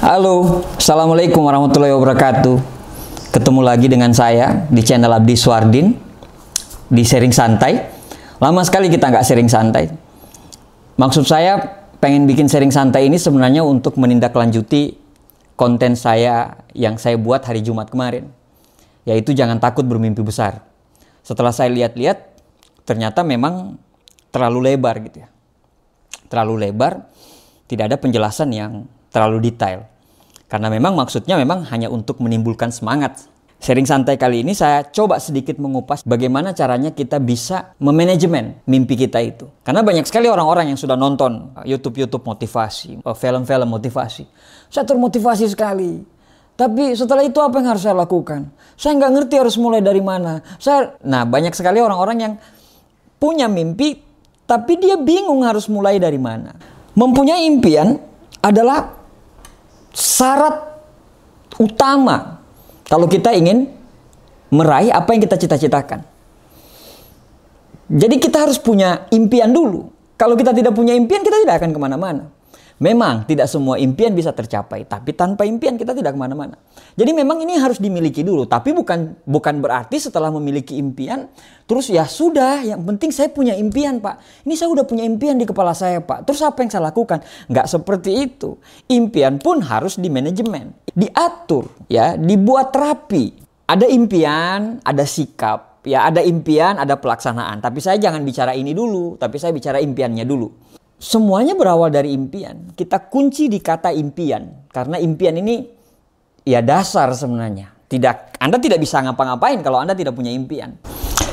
Halo, Assalamualaikum warahmatullahi wabarakatuh. Ketemu lagi dengan saya di channel Abdi Swardin Di sharing santai. Lama sekali kita nggak sharing santai. Maksud saya pengen bikin sharing santai ini sebenarnya untuk menindaklanjuti konten saya yang saya buat hari Jumat kemarin Yaitu jangan takut bermimpi besar. Setelah saya lihat-lihat ternyata memang terlalu lebar gitu ya. Terlalu lebar, tidak ada penjelasan yang terlalu detail. Karena memang maksudnya memang hanya untuk menimbulkan semangat. Sharing santai kali ini saya coba sedikit mengupas bagaimana caranya kita bisa memanajemen mimpi kita itu. Karena banyak sekali orang-orang yang sudah nonton YouTube-YouTube motivasi, eh, film-film motivasi. Saya termotivasi sekali. Tapi setelah itu apa yang harus saya lakukan? Saya nggak ngerti harus mulai dari mana. Saya, nah banyak sekali orang-orang yang punya mimpi, tapi dia bingung harus mulai dari mana. Mempunyai impian adalah syarat utama kalau kita ingin meraih apa yang kita cita-citakan. Jadi kita harus punya impian dulu. Kalau kita tidak punya impian, kita tidak akan ke mana-mana. Memang tidak semua impian bisa tercapai, tapi tanpa impian kita tidak ke mana-mana. Jadi memang ini harus dimiliki dulu, tapi bukan bukan berarti setelah memiliki impian, terus ya sudah, yang penting saya punya impian pak. Ini saya udah punya impian di kepala saya pak. Terus apa yang saya lakukan? Nggak seperti itu. Impian pun harus dimanajemen, diatur, ya, dibuat rapi. Ada impian, ada sikap, ya, ada impian, ada pelaksanaan. Tapi saya jangan bicara ini dulu, tapi saya bicara impiannya dulu. Semuanya berawal dari impian. Kita kunci di kata impian. Karena impian ini ya dasar sebenarnya. Tidak, Anda tidak bisa ngapa-ngapain kalau Anda tidak punya impian.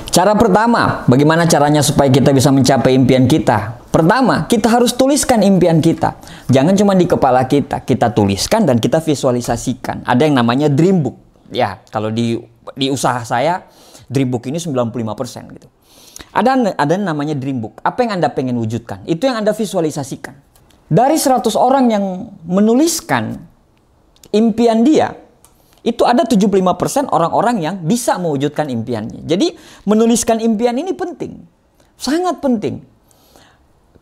Cara pertama, bagaimana caranya supaya kita bisa mencapai impian kita? Pertama, kita harus tuliskan impian kita. Jangan cuma di kepala kita, kita tuliskan dan kita visualisasikan. Ada yang namanya dream book. Ya, kalau di di usaha saya, dream book ini 95% gitu. Ada ada namanya dream book. Apa yang Anda pengen wujudkan? Itu yang Anda visualisasikan. Dari 100 orang yang menuliskan impian dia, itu ada 75% orang-orang yang bisa mewujudkan impiannya. Jadi menuliskan impian ini penting. Sangat penting.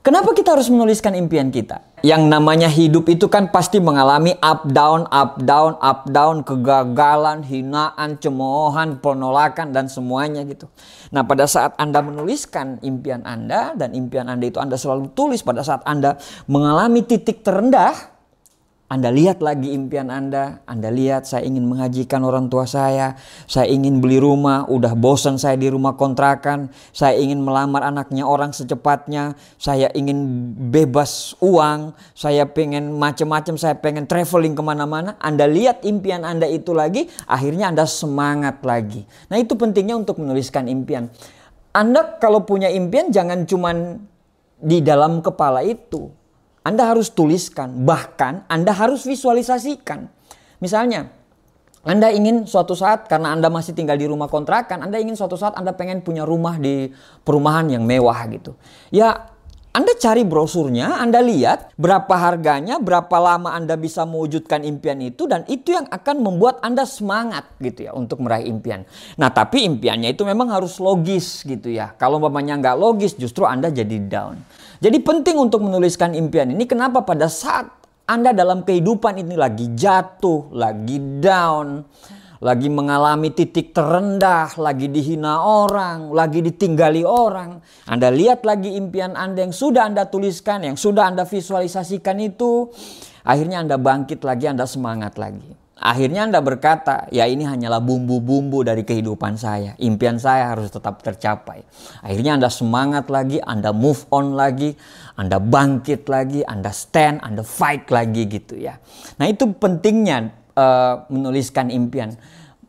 Kenapa kita harus menuliskan impian kita? Yang namanya hidup itu kan pasti mengalami up down, up down, up down, kegagalan, hinaan, cemoohan, penolakan dan semuanya gitu. Nah, pada saat Anda menuliskan impian Anda dan impian Anda itu Anda selalu tulis pada saat Anda mengalami titik terendah, anda lihat lagi impian Anda, Anda lihat saya ingin menghajikan orang tua saya, saya ingin beli rumah, udah bosan saya di rumah kontrakan, saya ingin melamar anaknya orang secepatnya, saya ingin bebas uang, saya pengen macam-macam, saya pengen traveling ke mana-mana. Anda lihat impian Anda itu lagi, akhirnya Anda semangat lagi. Nah itu pentingnya untuk menuliskan impian. Anda kalau punya impian jangan cuman di dalam kepala itu anda harus tuliskan, bahkan Anda harus visualisasikan. Misalnya, Anda ingin suatu saat karena Anda masih tinggal di rumah kontrakan, Anda ingin suatu saat Anda pengen punya rumah di perumahan yang mewah gitu. Ya, anda cari brosurnya, Anda lihat berapa harganya, berapa lama Anda bisa mewujudkan impian itu dan itu yang akan membuat Anda semangat gitu ya untuk meraih impian. Nah, tapi impiannya itu memang harus logis gitu ya. Kalau mamanya nggak logis, justru Anda jadi down. Jadi penting untuk menuliskan impian ini. Kenapa pada saat Anda dalam kehidupan ini lagi jatuh, lagi down, lagi mengalami titik terendah, lagi dihina orang, lagi ditinggali orang. Anda lihat lagi impian Anda yang sudah Anda tuliskan, yang sudah Anda visualisasikan itu, akhirnya Anda bangkit lagi, Anda semangat lagi. Akhirnya Anda berkata, ya ini hanyalah bumbu-bumbu dari kehidupan saya. Impian saya harus tetap tercapai. Akhirnya Anda semangat lagi, Anda move on lagi, Anda bangkit lagi, Anda stand, Anda fight lagi gitu ya. Nah itu pentingnya uh, menuliskan impian.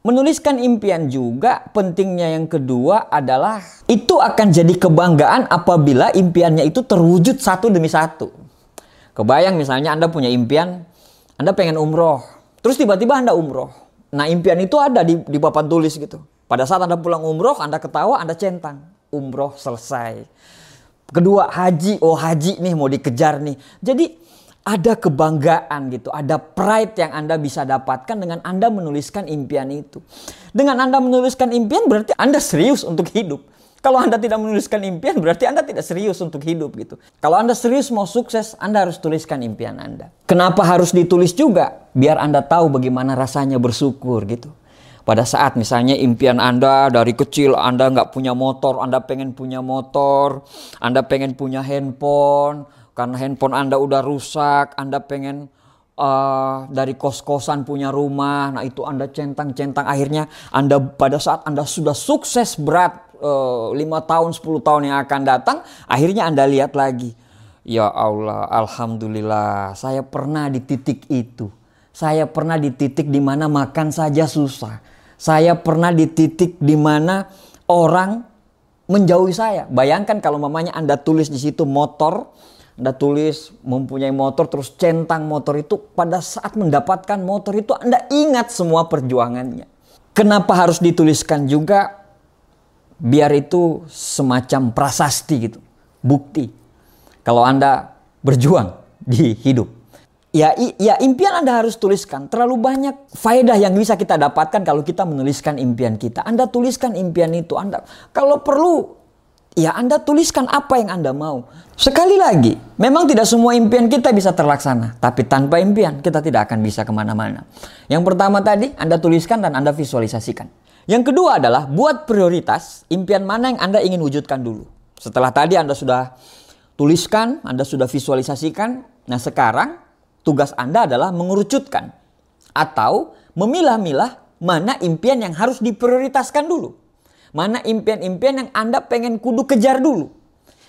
Menuliskan impian juga pentingnya yang kedua adalah itu akan jadi kebanggaan apabila impiannya itu terwujud satu demi satu. Kebayang misalnya Anda punya impian, Anda pengen umroh, terus tiba-tiba Anda umroh. Nah impian itu ada di, di papan tulis gitu. Pada saat Anda pulang umroh, Anda ketawa, Anda centang. Umroh selesai. Kedua haji, oh haji nih mau dikejar nih. Jadi ada kebanggaan gitu, ada pride yang Anda bisa dapatkan dengan Anda menuliskan impian itu. Dengan Anda menuliskan impian berarti Anda serius untuk hidup. Kalau Anda tidak menuliskan impian, berarti Anda tidak serius untuk hidup gitu. Kalau Anda serius mau sukses, Anda harus tuliskan impian Anda. Kenapa harus ditulis juga? Biar Anda tahu bagaimana rasanya bersyukur gitu. Pada saat misalnya impian Anda dari kecil Anda nggak punya motor, Anda pengen punya motor, Anda pengen punya handphone, karena handphone Anda udah rusak, Anda pengen uh, dari kos-kosan punya rumah, nah itu Anda centang-centang akhirnya Anda pada saat Anda sudah sukses berat uh, 5 tahun 10 tahun yang akan datang, akhirnya Anda lihat lagi, ya Allah, alhamdulillah, saya pernah di titik itu. Saya pernah di titik di mana makan saja susah. Saya pernah di titik di mana orang menjauhi saya. Bayangkan kalau mamanya Anda tulis di situ motor, Anda tulis mempunyai motor terus centang motor itu pada saat mendapatkan motor itu Anda ingat semua perjuangannya. Kenapa harus dituliskan juga? Biar itu semacam prasasti gitu, bukti. Kalau Anda berjuang di hidup ya, ya impian Anda harus tuliskan. Terlalu banyak faedah yang bisa kita dapatkan kalau kita menuliskan impian kita. Anda tuliskan impian itu. Anda kalau perlu ya Anda tuliskan apa yang Anda mau. Sekali lagi, memang tidak semua impian kita bisa terlaksana. Tapi tanpa impian kita tidak akan bisa ke mana-mana. Yang pertama tadi Anda tuliskan dan Anda visualisasikan. Yang kedua adalah buat prioritas impian mana yang Anda ingin wujudkan dulu. Setelah tadi Anda sudah tuliskan, Anda sudah visualisasikan. Nah sekarang Tugas Anda adalah mengerucutkan atau memilah-milah mana impian yang harus diprioritaskan dulu. Mana impian-impian yang Anda pengen kudu kejar dulu.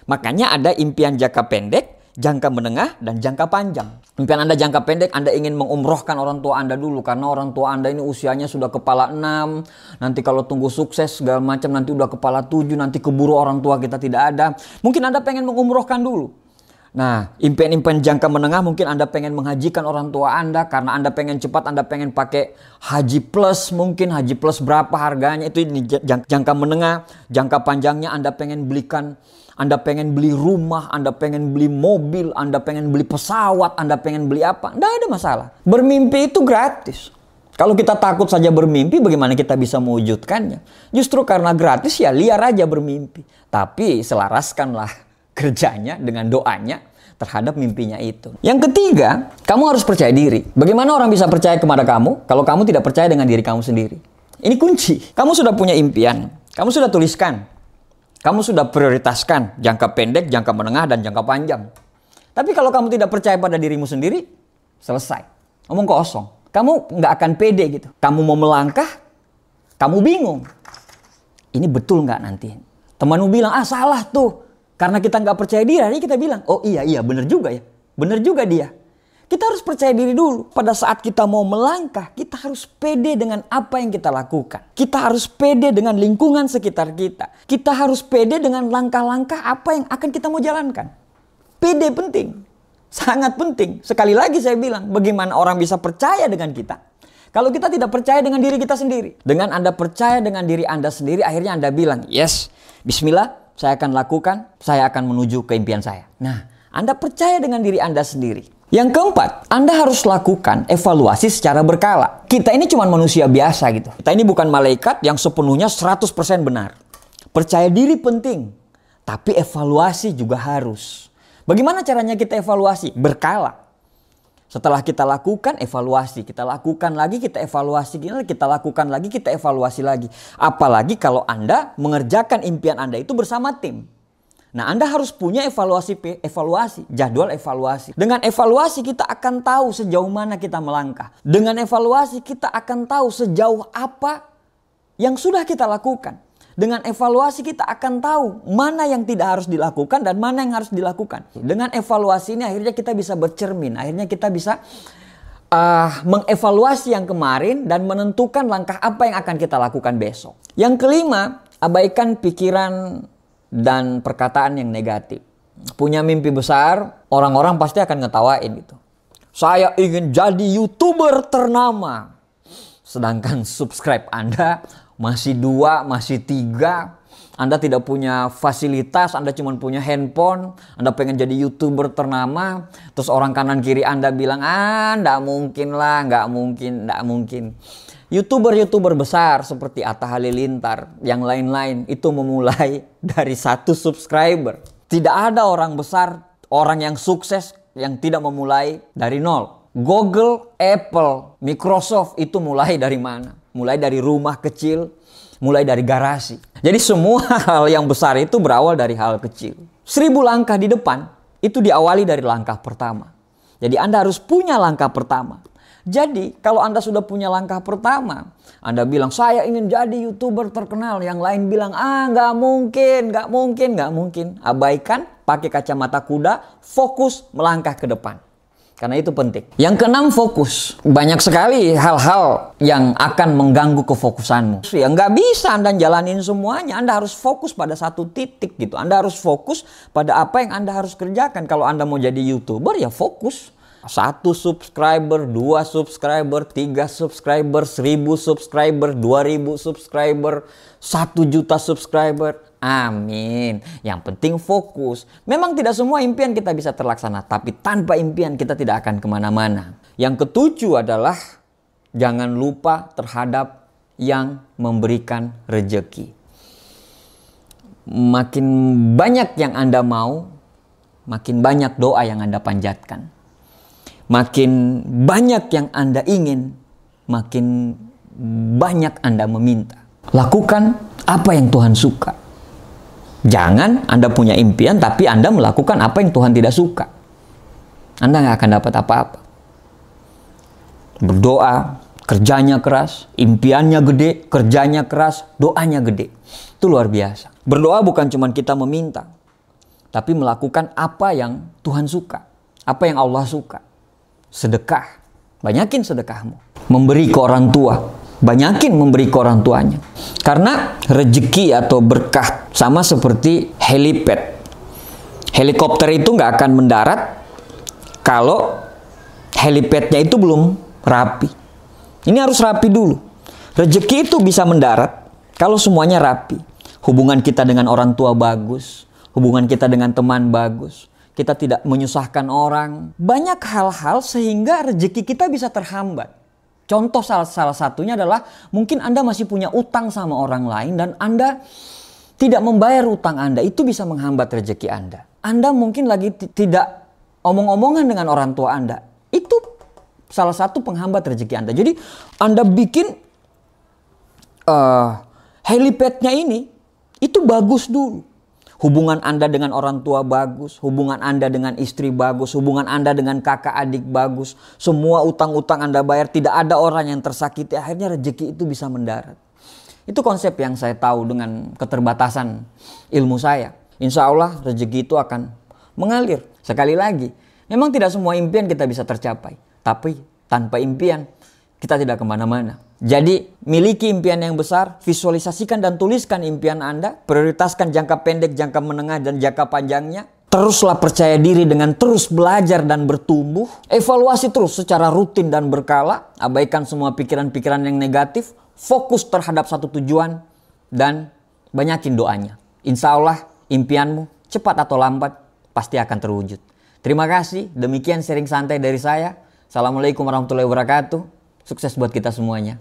Makanya ada impian jangka pendek, jangka menengah, dan jangka panjang. Impian Anda jangka pendek, Anda ingin mengumrohkan orang tua Anda dulu. Karena orang tua Anda ini usianya sudah kepala enam. Nanti kalau tunggu sukses segala macam, nanti udah kepala tujuh. Nanti keburu orang tua kita tidak ada. Mungkin Anda pengen mengumrohkan dulu. Nah, impian-impian jangka menengah mungkin Anda pengen menghajikan orang tua Anda karena Anda pengen cepat, Anda pengen pakai haji plus mungkin haji plus berapa harganya itu ini jangka menengah, jangka panjangnya Anda pengen belikan anda pengen beli rumah, Anda pengen beli mobil, Anda pengen beli pesawat, Anda pengen beli apa? Tidak ada masalah. Bermimpi itu gratis. Kalau kita takut saja bermimpi, bagaimana kita bisa mewujudkannya? Justru karena gratis ya liar aja bermimpi. Tapi selaraskanlah kerjanya dengan doanya terhadap mimpinya itu. Yang ketiga, kamu harus percaya diri. Bagaimana orang bisa percaya kepada kamu kalau kamu tidak percaya dengan diri kamu sendiri? Ini kunci. Kamu sudah punya impian, kamu sudah tuliskan, kamu sudah prioritaskan jangka pendek, jangka menengah, dan jangka panjang. Tapi kalau kamu tidak percaya pada dirimu sendiri, selesai. Ngomong kosong. Kamu nggak akan pede gitu. Kamu mau melangkah, kamu bingung. Ini betul nggak nanti? Temanmu bilang, ah salah tuh. Karena kita nggak percaya diri, kita bilang, oh iya iya bener juga ya, bener juga dia. Kita harus percaya diri dulu. Pada saat kita mau melangkah, kita harus pede dengan apa yang kita lakukan. Kita harus pede dengan lingkungan sekitar kita. Kita harus pede dengan langkah-langkah apa yang akan kita mau jalankan. Pede penting. Sangat penting. Sekali lagi saya bilang, bagaimana orang bisa percaya dengan kita? Kalau kita tidak percaya dengan diri kita sendiri. Dengan Anda percaya dengan diri Anda sendiri, akhirnya Anda bilang, yes, bismillah, saya akan lakukan, saya akan menuju ke impian saya. Nah, Anda percaya dengan diri Anda sendiri. Yang keempat, Anda harus lakukan evaluasi secara berkala. Kita ini cuma manusia biasa gitu. Kita ini bukan malaikat yang sepenuhnya 100% benar. Percaya diri penting, tapi evaluasi juga harus. Bagaimana caranya kita evaluasi? Berkala. Setelah kita lakukan evaluasi, kita lakukan lagi, kita evaluasi, kita lakukan lagi, kita evaluasi lagi. Apalagi kalau Anda mengerjakan impian Anda itu bersama tim. Nah, Anda harus punya evaluasi evaluasi, jadwal evaluasi. Dengan evaluasi kita akan tahu sejauh mana kita melangkah. Dengan evaluasi kita akan tahu sejauh apa yang sudah kita lakukan. Dengan evaluasi kita akan tahu mana yang tidak harus dilakukan dan mana yang harus dilakukan. Dengan evaluasi ini akhirnya kita bisa bercermin, akhirnya kita bisa uh, mengevaluasi yang kemarin dan menentukan langkah apa yang akan kita lakukan besok. Yang kelima, abaikan pikiran dan perkataan yang negatif. Punya mimpi besar, orang-orang pasti akan ngetawain gitu. Saya ingin jadi YouTuber ternama. Sedangkan subscribe Anda masih dua, masih tiga, Anda tidak punya fasilitas, Anda cuma punya handphone, Anda pengen jadi youtuber ternama, terus orang kanan kiri Anda bilang, ah nggak mungkin lah, nggak mungkin, nggak mungkin. Youtuber-youtuber besar seperti Atta Halilintar, yang lain-lain itu memulai dari satu subscriber. Tidak ada orang besar, orang yang sukses yang tidak memulai dari nol. Google, Apple, Microsoft itu mulai dari mana? Mulai dari rumah kecil, mulai dari garasi. Jadi semua hal yang besar itu berawal dari hal kecil. Seribu langkah di depan itu diawali dari langkah pertama. Jadi Anda harus punya langkah pertama. Jadi kalau Anda sudah punya langkah pertama, Anda bilang saya ingin jadi youtuber terkenal, yang lain bilang ah nggak mungkin, nggak mungkin, nggak mungkin. Abaikan, pakai kacamata kuda, fokus melangkah ke depan. Karena itu penting. Yang keenam fokus. Banyak sekali hal-hal yang akan mengganggu kefokusanmu. Ya nggak bisa Anda jalanin semuanya. Anda harus fokus pada satu titik gitu. Anda harus fokus pada apa yang Anda harus kerjakan. Kalau Anda mau jadi YouTuber ya fokus satu subscriber, dua subscriber, tiga subscriber, seribu subscriber, dua ribu subscriber, satu juta subscriber. Amin. Yang penting fokus. Memang tidak semua impian kita bisa terlaksana, tapi tanpa impian kita tidak akan ke mana-mana. Yang ketujuh adalah jangan lupa terhadap yang memberikan rejeki. Makin banyak yang Anda mau, makin banyak doa yang Anda panjatkan makin banyak yang Anda ingin, makin banyak Anda meminta. Lakukan apa yang Tuhan suka. Jangan Anda punya impian tapi Anda melakukan apa yang Tuhan tidak suka. Anda nggak akan dapat apa-apa. Berdoa, kerjanya keras, impiannya gede, kerjanya keras, doanya gede. Itu luar biasa. Berdoa bukan cuma kita meminta, tapi melakukan apa yang Tuhan suka, apa yang Allah suka sedekah. Banyakin sedekahmu. Memberi ke orang tua. Banyakin memberi ke orang tuanya. Karena rezeki atau berkah sama seperti helipad. Helikopter itu nggak akan mendarat kalau helipadnya itu belum rapi. Ini harus rapi dulu. Rezeki itu bisa mendarat kalau semuanya rapi. Hubungan kita dengan orang tua bagus, hubungan kita dengan teman bagus, kita tidak menyusahkan orang. Banyak hal-hal sehingga rezeki kita bisa terhambat. Contoh salah, salah satunya adalah mungkin Anda masih punya utang sama orang lain dan Anda tidak membayar utang Anda. Itu bisa menghambat rezeki Anda. Anda mungkin lagi tidak omong-omongan dengan orang tua Anda. Itu salah satu penghambat rezeki Anda. Jadi Anda bikin uh, helipadnya ini itu bagus dulu. Hubungan Anda dengan orang tua bagus, hubungan Anda dengan istri bagus, hubungan Anda dengan kakak adik bagus. Semua utang-utang Anda bayar, tidak ada orang yang tersakiti. Akhirnya rezeki itu bisa mendarat. Itu konsep yang saya tahu dengan keterbatasan ilmu saya. Insya Allah rezeki itu akan mengalir. Sekali lagi, memang tidak semua impian kita bisa tercapai. Tapi tanpa impian, kita tidak ke mana-mana. Jadi, miliki impian yang besar, visualisasikan dan tuliskan impian Anda, prioritaskan jangka pendek, jangka menengah, dan jangka panjangnya. Teruslah percaya diri dengan terus belajar dan bertumbuh. Evaluasi terus secara rutin dan berkala. Abaikan semua pikiran-pikiran yang negatif. Fokus terhadap satu tujuan. Dan banyakin doanya. Insya Allah impianmu cepat atau lambat pasti akan terwujud. Terima kasih. Demikian sharing santai dari saya. Assalamualaikum warahmatullahi wabarakatuh. Sukses buat kita semuanya.